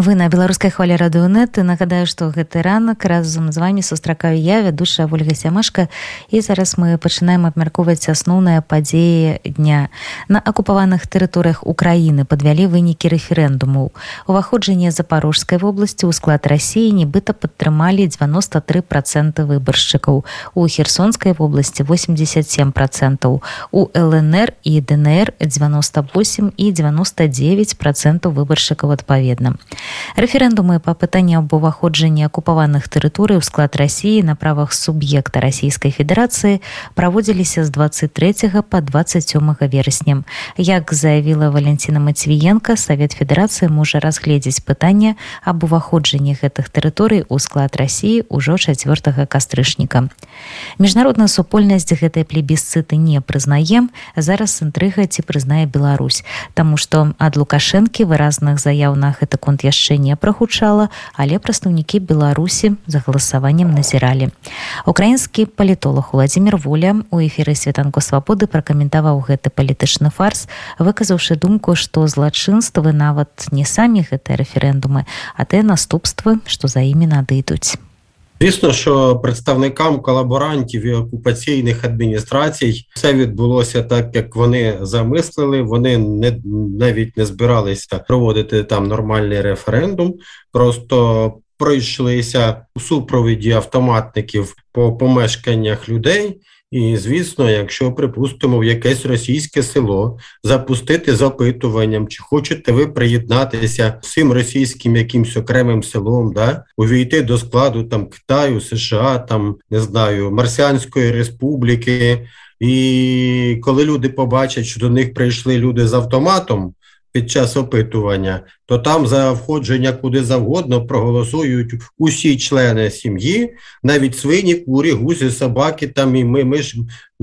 вы на беларускай хвале радыонет нагадаю што гэты ранак разам з вами сустракаю я вядушая ольга сямашка і зараз мы пачынаем абмяркоўваць асноўныя падзеі дня на акупаваных тэрыторыях украіны падвялі вынікі рэферэндуму уваходжанне запорожскай вобласці ў склад рассіі нібыта падтрымалі 93 проценты выбаршчыкаў у херсонскай вобласці 87 процентаў у лнр і днр 98 і 99 процентаў выбаршчыкаў адпаведна рэферэндумы па пытанні аб уваходжанні акупаваных тэрыторый у склад рассіі на правах суб'екта расійскай федэрацыі праводзіліся з 23 по 27 верасня як заявіла валянціна мацвіенко савет федэрацыі можа разгледзець пытанне аб уваходжанні гэтых тэрыторый у склад рассіі ўжо 4 кастрычніка міжнародная супольнасць гэтай плебісцыты не прызнаем зараз інтрыга ці прызнае Беларусь Таму што ад лукашэнкі выразных заяў на гэты конт яшчэ яшчэ не прагучала але прадстаўнікі беларусі за галасаваннем назіралі. Украінскі палітолог владимир воля у эфіры святанку свабоды пракаментаваў гэты палітычны фарс выказаўшы думку што злачынствы нават не самі гэтыя рэферэндумы а тыя наступствы што за імі надыдуць Звісно, що представникам колаборантів і окупаційних адміністрацій все відбулося так, як вони замислили. Вони не навіть не збиралися проводити там нормальний референдум, просто пройшлися у супровіді автоматників по помешканнях людей. І, звісно, якщо припустимо в якесь російське село запустити запитуванням, чи хочете ви приєднатися цим російським якимсь окремим селом, да увійти до складу там Китаю, США, там не знаю, Марсіанської Республіки, і коли люди побачать, що до них прийшли люди з автоматом під час опитування, то там за входження куди завгодно проголосують усі члени сім'ї, навіть свині, курі, гуси, собаки, там і ми, ми ж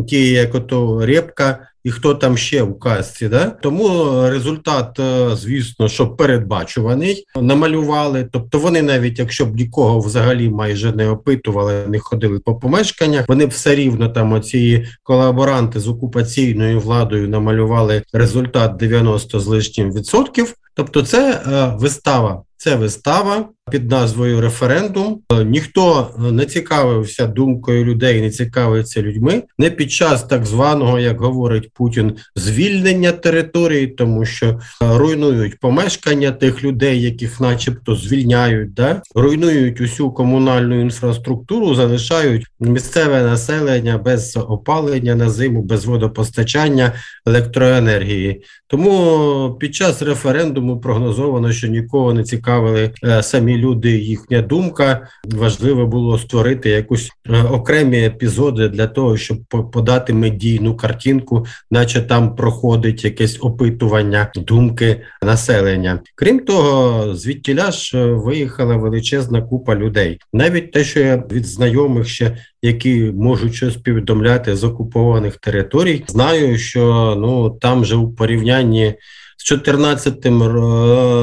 ті, як ото репка, і хто там ще в казці. Да? Тому результат, е, звісно, що передбачуваний, намалювали. Тобто вони навіть, якщо б нікого взагалі майже не опитували, не ходили по помешканнях, вони б все рівно там оці колаборанти з окупаційною владою намалювали результат 90 з лишнім відсотків. Тобто, це е, вистава, це вистава під назвою референдум. Ніхто не цікавився думкою людей, не цікавиться людьми. Не під час так званого, як говорить Путін, звільнення території, тому що е, руйнують помешкання тих людей, яких, начебто, звільняють, да руйнують усю комунальну інфраструктуру, залишають місцеве населення без опалення на зиму, без водопостачання електроенергії. Тому під час референдуму прогнозовано, що нікого не цікавили е, самі люди, їхня думка. Важливо було створити якусь е, окремі епізоди для того, щоб подати медійну картинку, наче там проходить якесь опитування думки населення. Крім того, звідтіля ж е, виїхала величезна купа людей. Навіть те, що я від знайомих ще які можуть щось повідомляти з окупованих територій, знаю, що ну там же у порівнянні з 14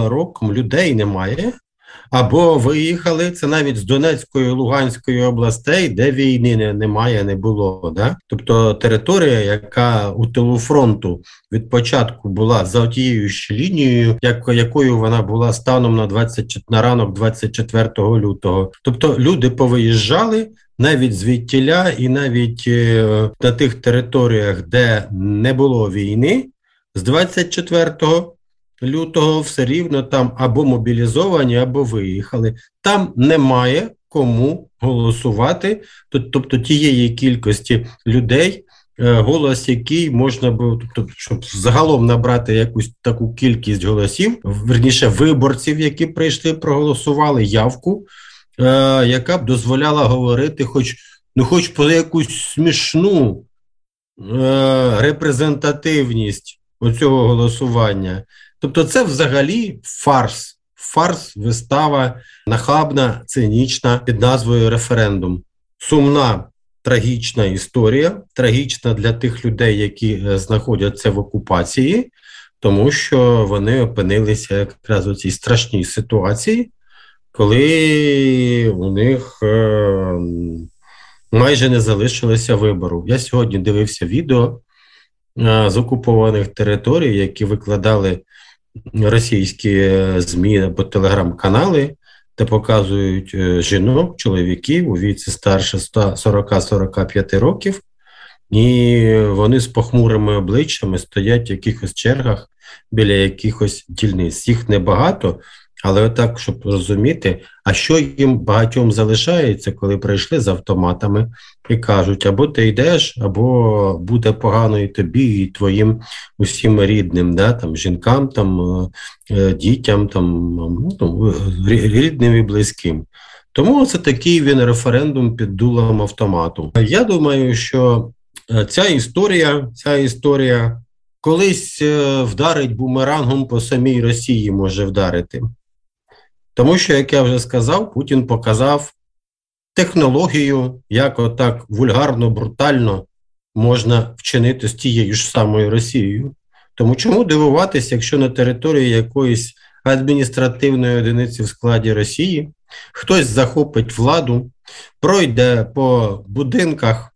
роком людей немає або виїхали це навіть з Донецької Луганської областей, де війни немає, не було. Да? Тобто територія, яка у тилу фронту від початку була за тією ж лінією, як, якою вона була станом на 20, на ранок 24 лютого.Тобто люди повиїжджали. Навіть звідтіля, і навіть е, на тих територіях, де не було війни, з 24 лютого все рівно там або мобілізовані, або виїхали. Там немає кому голосувати, тобто тієї кількості людей, е, голос, який можна було, тобто, щоб загалом набрати якусь таку кількість голосів, верніше виборців, які прийшли, проголосували явку, е, яка б дозволяла говорити, хоч ну, хоч про якусь смішну е, репрезентативність оцього голосування. Тобто, це взагалі фарс, фарс, вистава нахабна, цинічна під назвою референдум. Сумна трагічна історія, трагічна для тих людей, які е, знаходяться в окупації, тому що вони опинилися якраз у цій страшній ситуації, коли у них е, майже не залишилося вибору. Я сьогодні дивився відео з окупованих територій, які викладали російські ЗМІ або телеграм-канали, де показують е, жінок, чоловіків у віці старше 40-45 років, і вони з похмурими обличчями стоять в якихось чергах біля якихось дільниць. Їх небагато, але так, щоб розуміти, а що їм багатьом залишається, коли прийшли з автоматами і кажуть: або ти йдеш, або буде погано і тобі, і твоїм усім рідним, да, там, жінкам, там, е, е, дітям, там, ну, рідним і близьким. Тому це такий він референдум під дулом автомату. Я думаю, що е, ця історія, ця історія колись вдарить бумерангом по самій Росії може вдарити. Тому що, як я вже сказав, Путін показав технологію, як отак вульгарно, брутально можна вчинити з тією ж самою Росією. Тому чому дивуватися, якщо на території якоїсь адміністративної одиниці в складі Росії хтось захопить владу, пройде по будинках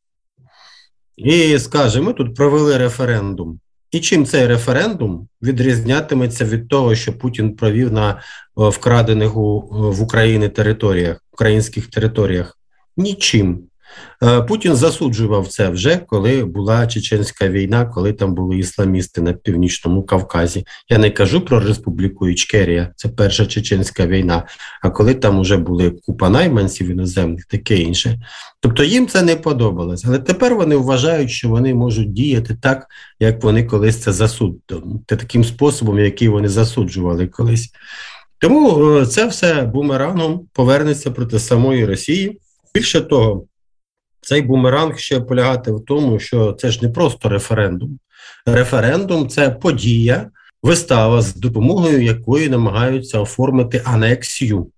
і скаже: ми тут провели референдум. І чим цей референдум відрізнятиметься від того, що Путін провів на вкрадених у в Україні територіях, українських територіях? Нічим. Е, Путін засуджував це вже коли була чеченська війна, коли там були ісламісти на північному Кавказі. Я не кажу про республіку Ічкерія, це перша чеченська війна. А коли там вже були купа найманців іноземних, таке інше. Тобто їм це не подобалось. Але тепер вони вважають, що вони можуть діяти так, як вони колись це засудили, таким способом, який вони засуджували колись. Тому е, це все бумерангом повернеться проти самої Росії. Більше того, цей бумеранг ще полягати в тому, що це ж не просто референдум. Референдум це подія, вистава, з допомогою якої намагаються оформити анексію,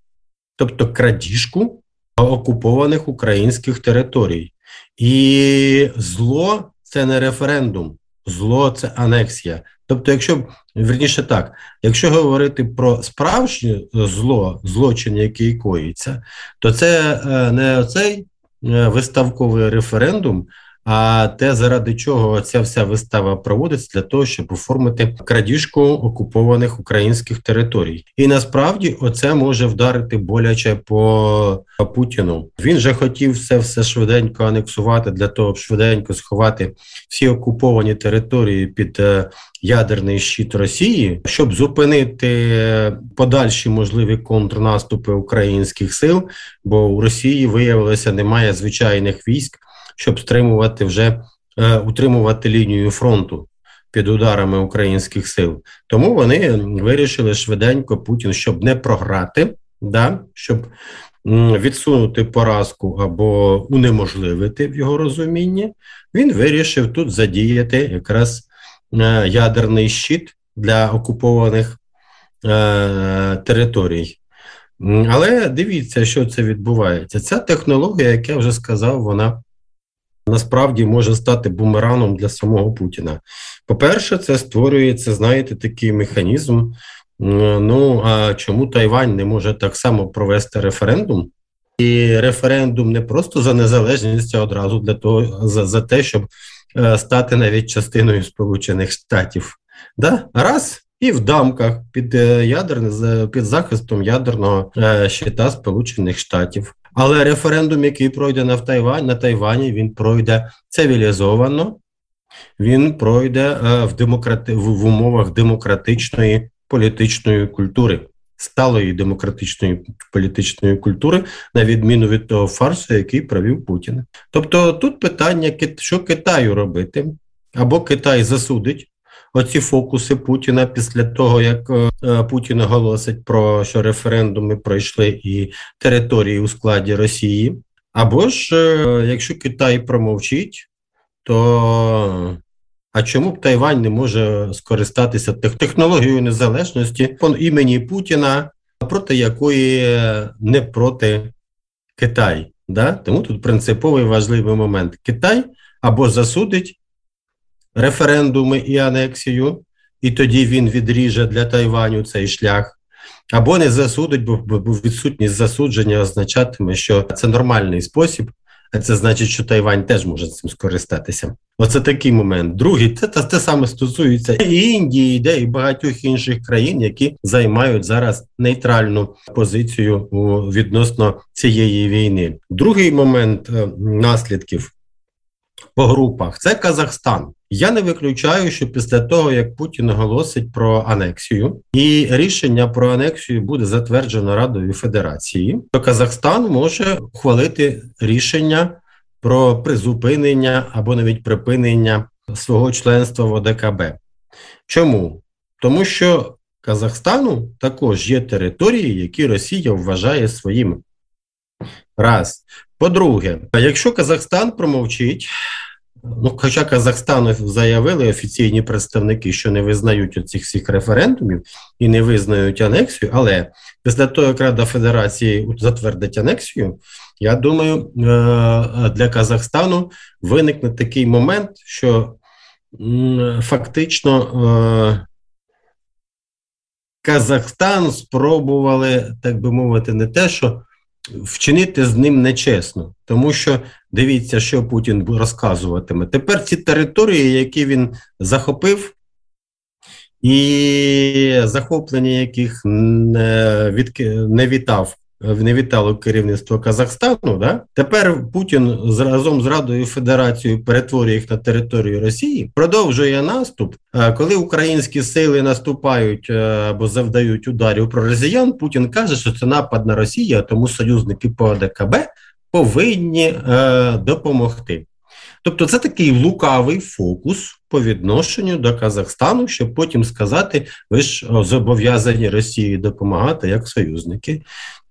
тобто крадіжку окупованих українських територій. І зло це не референдум, зло це анексія. Тобто, якщо верніше так, якщо говорити про справжнє зло, злочин, який коїться, то це е, не цей виставковий референдум. А те, заради чого ця вся вистава проводиться для того, щоб оформити крадіжку окупованих українських територій, і насправді оце може вдарити боляче по Путіну. Він же хотів все все швиденько анексувати для того, щоб швиденько сховати всі окуповані території під е, ядерний щит Росії, щоб зупинити подальші можливі контрнаступи українських сил, бо у Росії виявилося немає звичайних військ, щоб стримувати вже е, утримувати лінію фронту. Під ударами українських сил, тому вони вирішили швиденько Путін, щоб не програти, да, щоб відсунути поразку або унеможливити в його розумінні. Він вирішив тут задіяти якраз Е, ядерний щит для окупованих е, територій. Але дивіться, що це відбувається. Ця технологія, як я вже сказав, вона насправді може стати бумераном для самого Путіна. По-перше, це створюється, знаєте, такий механізм. Ну а чому Тайвань не може так само провести референдум? І референдум не просто за незалежність, а одразу для того, за, за те, щоб Е, стати навіть частиною Сполучених Штатів. Да? Раз і в дамках під е, ядерне під захистом ядерного е, щита Сполучених Штатів. Але референдум, який пройде на Тайвань, на Тайвані, він пройде цивілізовано, він пройде в демократи в умовах демократичної політичної культури сталої демократичної політичної культури, на відміну від того фарсу, який провів Путін. Тобто тут питання, що Китаю робити, або Китай засудить. Оці фокуси Путіна після того, як е, Путін оголосить про що референдуми пройшли і території у складі Росії. Або ж, е, якщо Китай промовчить, то а чому б Тайвань не може скористатися технологією незалежності по імені Путіна, проти якої не проти Китай? Да? Тому тут принциповий важливий момент: Китай або засудить референдуми і анексію, і тоді він відріже для Тайваню цей шлях, або не засудить, бо відсутність засудження означатиме, що це нормальний спосіб а це значить, що Тайвань теж може цим скористатися. Оце такий момент. Другий це те, те саме стосується і Індії, де і багатьох інших країн, які займають зараз нейтральну позицію відносно цієї війни. Другий момент е, наслідків по групах це Казахстан. Я не виключаю, що після того, як Путін оголосить про анексію, і рішення про анексію буде затверджено Радою Федерації, то Казахстан може ухвалити рішення про призупинення або навіть припинення свого членства в ОДКБ. Чому? Тому що Казахстану також є території, які Росія вважає своїми. Раз. По-друге, якщо Казахстан промовчить, Ну, хоча Казахстану заявили офіційні представники, що не визнають оцих всіх референдумів і не визнають анексію, але після того, як Рада Федерації затвердить анексію, я думаю, е, для Казахстану виникне такий момент, що фактично е, Казахстан спробували, так би мовити, не те, що вчинити з ним нечесно, тому що дивіться, що Путін розказуватиме. Тепер ці території, які він захопив, і захоплення яких не, від, не вітав не вітало керівництво Казахстану. Да? Тепер Путін разом з Радою Федерацією перетворює їх на територію Росії, продовжує наступ. Коли українські сили наступають е, або завдають ударів про росіян, Путін каже, що це напад на Росію, тому союзники по ОДКБ повинні е, допомогти. Тобто це такий лукавий фокус по відношенню до Казахстану, щоб потім сказати, ви ж зобов'язані Росії допомагати як союзники.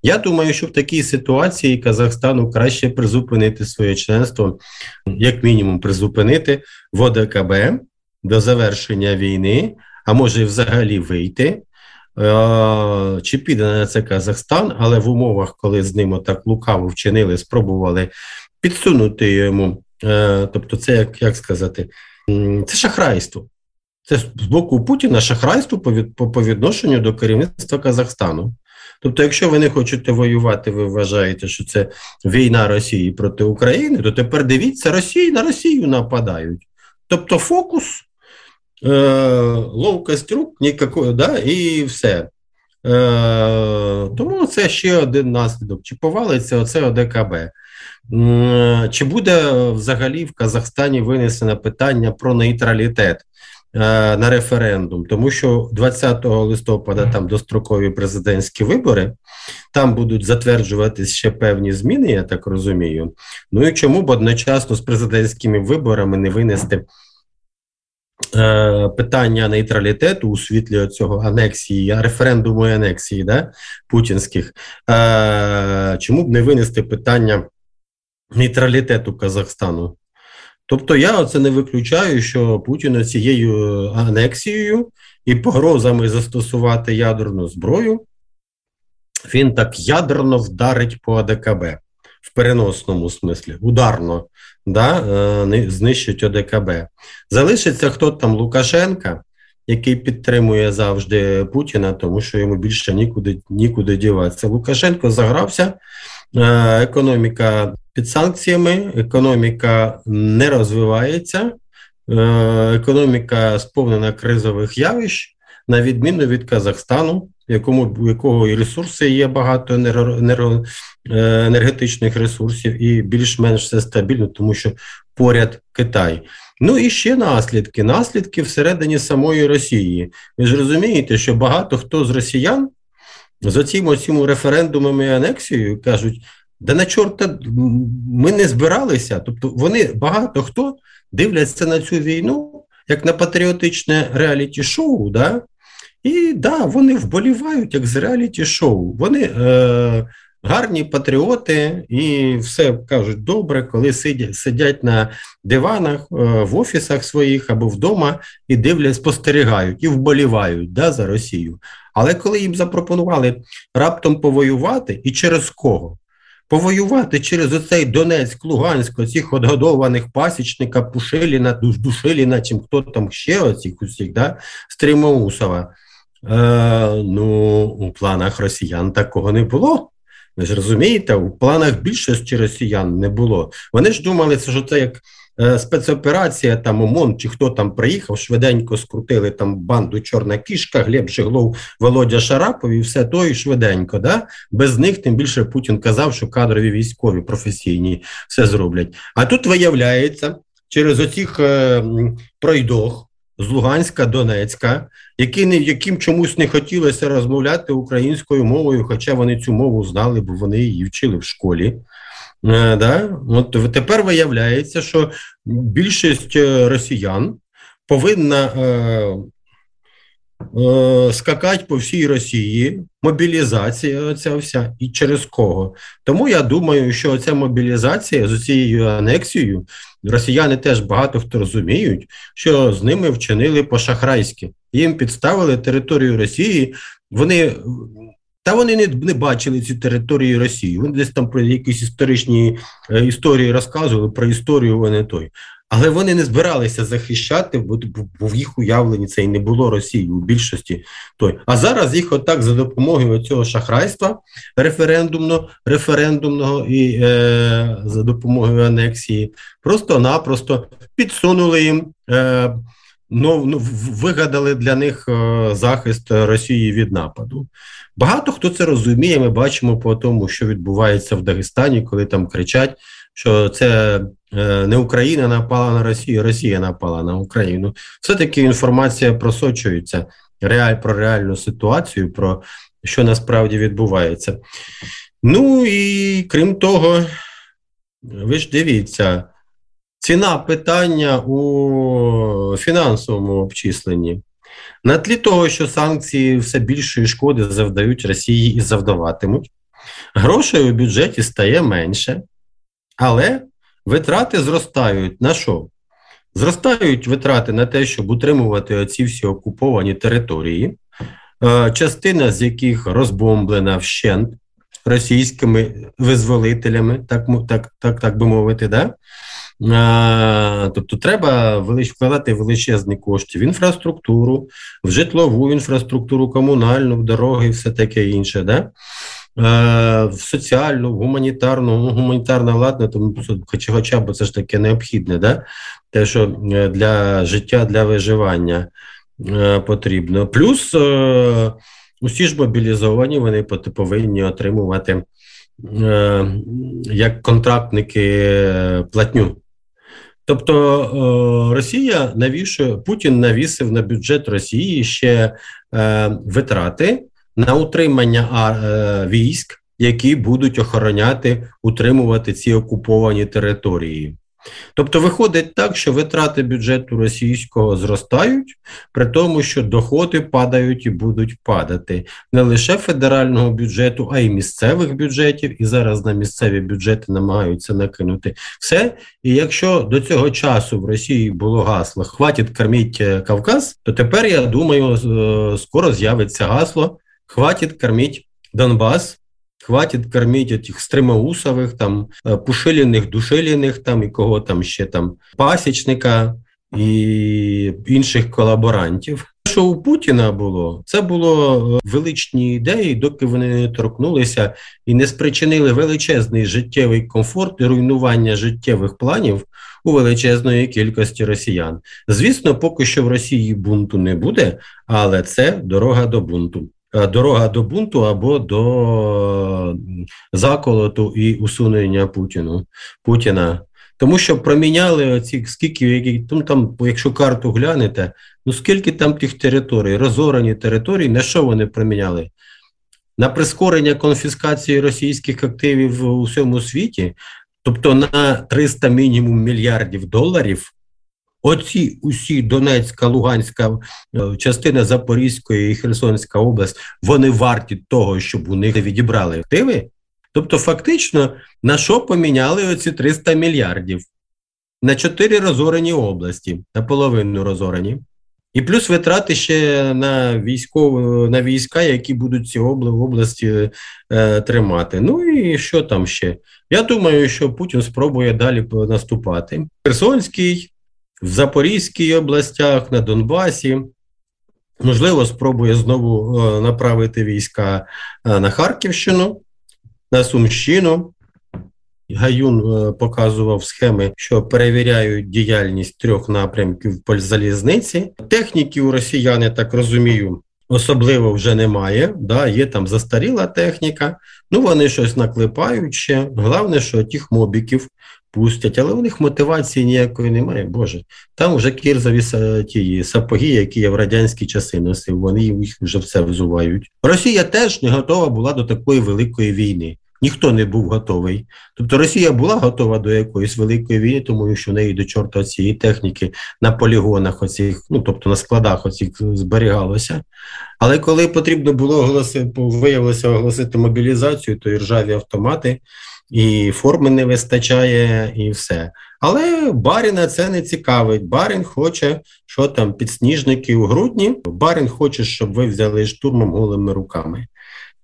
Я думаю, що в такій ситуації Казахстану краще призупинити своє членство, як мінімум, призупинити в ОДКБ до завершення війни, а може взагалі вийти. Е, чи піде на це Казахстан, але в умовах, коли з ним так лукаво вчинили, спробували підсунути йому. Е, тобто, це як як сказати, це шахрайство. Це з боку Путіна шахрайство по відношенню до керівництва Казахстану. Тобто, якщо ви не хочете воювати, ви вважаєте, що це війна Росії проти України, то тепер дивіться, Росії на Росію нападають. Тобто фокус, е, ловкость рук, нікакої, да, і все. Е, Тому це ще один наслідок. Чи повалиться оце ОДКБ? Чи буде взагалі в Казахстані винесено питання про нейтралітет? Е, на референдум, тому що 20 листопада там дострокові президентські вибори, там будуть затверджуватись ще певні зміни, я так розумію. Ну і чому б одночасно з президентськими виборами не винести е, питання нейтралітету у світлі цього анексії, референдуму і анексії да, путінських? Е, чому б не винести питання нейтралітету Казахстану? Тобто я оце не виключаю, що Путін цією анексією і погрозами застосувати ядерну зброю, він так ядерно вдарить по АДКБ в переносному смислі, ударно да, е, знищить ОДКБ. Залишиться хто там Лукашенка, який підтримує завжди Путіна, тому що йому більше нікуди нікуди діватися. Лукашенко загрався, е, економіка під санкціями, економіка не розвивається, е, економіка сповнена кризових явищ, на відміну від Казахстану, якому якого і ресурси є багато енерго, е, енергетичних ресурсів, і більш-менш все стабільно, тому що поряд Китай. Ну і ще наслідки. Наслідки всередині самої Росії. Ви ж розумієте, що багато хто з росіян з оцім оцім референдумами і анексією кажуть. Да на чорта ми не збиралися. Тобто вони багато хто дивляться на цю війну як на патріотичне реаліті-шоу. да? І да, вони вболівають як з реаліті-шоу. Вони е, гарні патріоти і все кажуть добре, коли сидять сидять на диванах е, в офісах своїх або вдома і дивлять, спостерігають і вболівають да, за Росію. Але коли їм запропонували раптом повоювати, і через кого? Повоювати через оцей Донецьк, Луганськ, оцих одгодованих пасічника, Пушиліна, Душиліна, чим хто там ще оцих усіх, да, Стрімоусова. Е, Ну, у планах росіян такого не було. Ви ж розумієте, у планах більшості росіян не було. Вони ж думали, що це як спецоперація, там ОМОН чи хто там приїхав, швиденько скрутили там банду Чорна кішка, Глеб Жиглов, Володя Шарапов і все то і швиденько. Да? Без них тим більше Путін казав, що кадрові військові професійні все зроблять. А тут виявляється, через оцих е, пройдох з Луганська, Донецька, які не яким чомусь не хотілося розмовляти українською мовою, хоча вони цю мову знали, бо вони її вчили в школі. Е, да? От тепер виявляється, що більшість е, росіян повинна е, е, скакати по всій Росії, мобілізація ця вся, і через кого. Тому я думаю, що ця мобілізація з цією анексією росіяни теж багато хто розуміють, що з ними вчинили по-шахрайськи. Їм підставили територію Росії. Вони та вони не не бачили ці території Росії. Вони десь там про якісь історичні е, історії розказували про історію вони той. Але вони не збиралися захищати, бо, бо в їх уявленні це і не було Росії у більшості той. А зараз їх отак за допомогою цього шахрайства референдумно, референдумного і е, за допомогою анексії, просто-напросто підсунули їм. Е, Ну, ну вигадали для них е, захист Росії від нападу. Багато хто це розуміє. Ми бачимо по тому, що відбувається в Дагестані, коли там кричать, що це е, не Україна напала на Росію, Росія напала на Україну. Все таки інформація просочується реаль про реальну ситуацію, про що насправді відбувається. Ну і крім того, ви ж дивіться. Ціна питання у фінансовому обчисленні. На тлі того, що санкції все більшої шкоди завдають Росії і завдаватимуть, грошей у бюджеті стає менше, але витрати зростають на що? Зростають витрати на те, щоб утримувати оці всі окуповані території, е, частина з яких розбомблена вщент російськими визволителями, так так, так, так би мовити. да? Тобто треба вкладати величезні кошти в інфраструктуру, в житлову інфраструктуру, комунальну, в дороги, і все таке інше. Да? В соціальну, в гуманітарну, ну, гуманітарна ладна, тому хоча, хоча б це ж таке необхідне, да? те, що е, для життя, для виживання е, потрібно. Плюс е, усі ж мобілізовані, вони повинні отримувати як контрактники платню. Тобто Росія навішує Путін навісив на бюджет Росії ще е, витрати на утримання е, військ, які будуть охороняти утримувати ці окуповані території. Тобто виходить так, що витрати бюджету російського зростають, при тому, що доходи падають і будуть падати не лише федерального бюджету, а й місцевих бюджетів. І зараз на місцеві бюджети намагаються накинути все. І якщо до цього часу в Росії було гасло Хватить корміть е, Кавказ, то тепер я думаю, е, скоро з'явиться гасло Хватить корміть Донбас. Хватить кормити тих стримоусових, там е, пушиліних, душиліних, там і кого там ще там пасічника і інших колаборантів. Що у Путіна було, це було е, величні ідеї, доки вони не торкнулися і не спричинили величезний життєвий комфорт і руйнування життєвих планів у величезної кількості росіян. Звісно, поки що в Росії бунту не буде, але це дорога до бунту. Е, дорога до бунту або до заколоту і усунення Путіну Путіна. Тому що проміняли оці скільки, які ну, там, якщо карту глянете, ну скільки там тих територій, розорані території, на що вони проміняли? На прискорення конфіскації російських активів у всьому світі, тобто на 300 мінімум мільярдів доларів, Оці усі Донецька, Луганська е, частина Запорізької і Херсонська область, вони варті того, щоб у них відібрали активи. Тобто, фактично, на що поміняли оці 300 мільярдів? На чотири розорені області, наполовину розорені. І плюс витрати ще на військову на війська, які будуть ці області е, тримати. Ну і що там ще? Я думаю, що Путін спробує далі наступати. Херсонський в Запорізькій областях, на Донбасі. Можливо, спробує знову е, направити війська е, на Харківщину. на Сумщину. Гаюн е, показував схеми, що перевіряють діяльність трьох напрямків по залізниці. Техніки у росіян, я так розумію, особливо вже немає. Да, Є там застаріла техніка, ну вони щось наклепають ще. Головне, що тих мобіків пустять, але у них мотивації ніякої немає. Боже, там вже кірзові ті сапоги, які я в радянські часи носив. Вони їх вже все взувають. Росія теж не готова була до такої великої війни. Ніхто не був готовий. Тобто Росія була готова до якоїсь великої війни, тому що в неї до чорта цієї техніки на полігонах, оцих, ну тобто на складах оцих зберігалося. Але коли потрібно було оголосити, виявилося оголосити мобілізацію, то і ржаві автомати, і форми не вистачає, і все. Але Баріна це не цікавить. Барін хоче, що там підсніжники у грудні. Барін хоче, щоб ви взяли штурмом голими руками.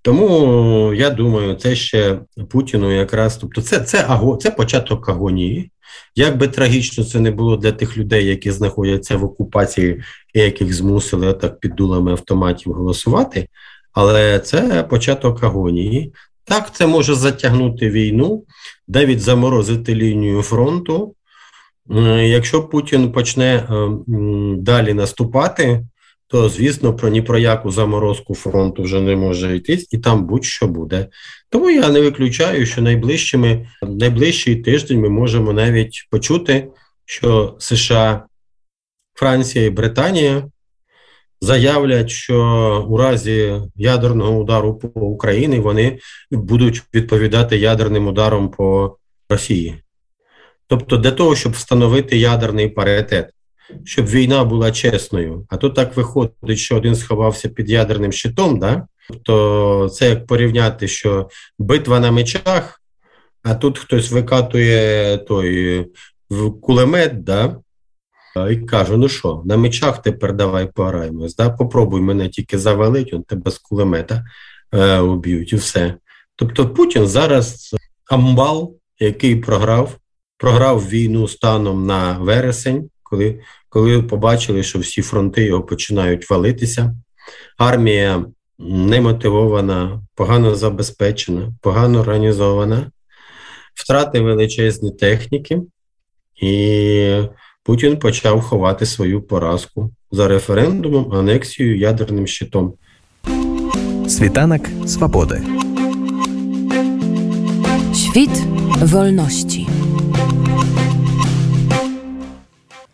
Тому я думаю, це ще Путіну якраз. Тобто, це це, аго, це початок агонії. Як би трагічно це не було для тих людей, які знаходяться в окупації і яких змусили так під дулами автоматів голосувати, але це початок агонії. Так, це може затягнути війну, навіть заморозити лінію фронту. Якщо Путін почне е, далі наступати, то звісно про ні про яку заморозку фронту вже не може йти, і там будь-що буде. Тому я не виключаю, що найближчими найближчий тиждень ми можемо навіть почути, що США, Франція і Британія заявлять, що у разі ядерного удару по Україні вони будуть відповідати ядерним ударом по Росії. Тобто, для того, щоб встановити ядерний паритет щоб війна була чесною. А тут так виходить, що один сховався під ядерним щитом, да? Тобто це як порівняти, що битва на мечах, а тут хтось викатує той кулемет, да? І каже: ну що, на мечах тепер давай пограємось, да? попробуй мене тільки завалить, он тебе з кулемета е, уб'ють і все. Тобто Путін зараз амбал, який програв, програв війну станом на вересень коли коли побачили, що всі фронти його починають валитися. Армія немотивована, погано забезпечена, погано організована, втрати величезні техніки, і Путін почав ховати свою поразку за референдумом, анексією ядерним щитом. Світанок свободи. Świt wolności.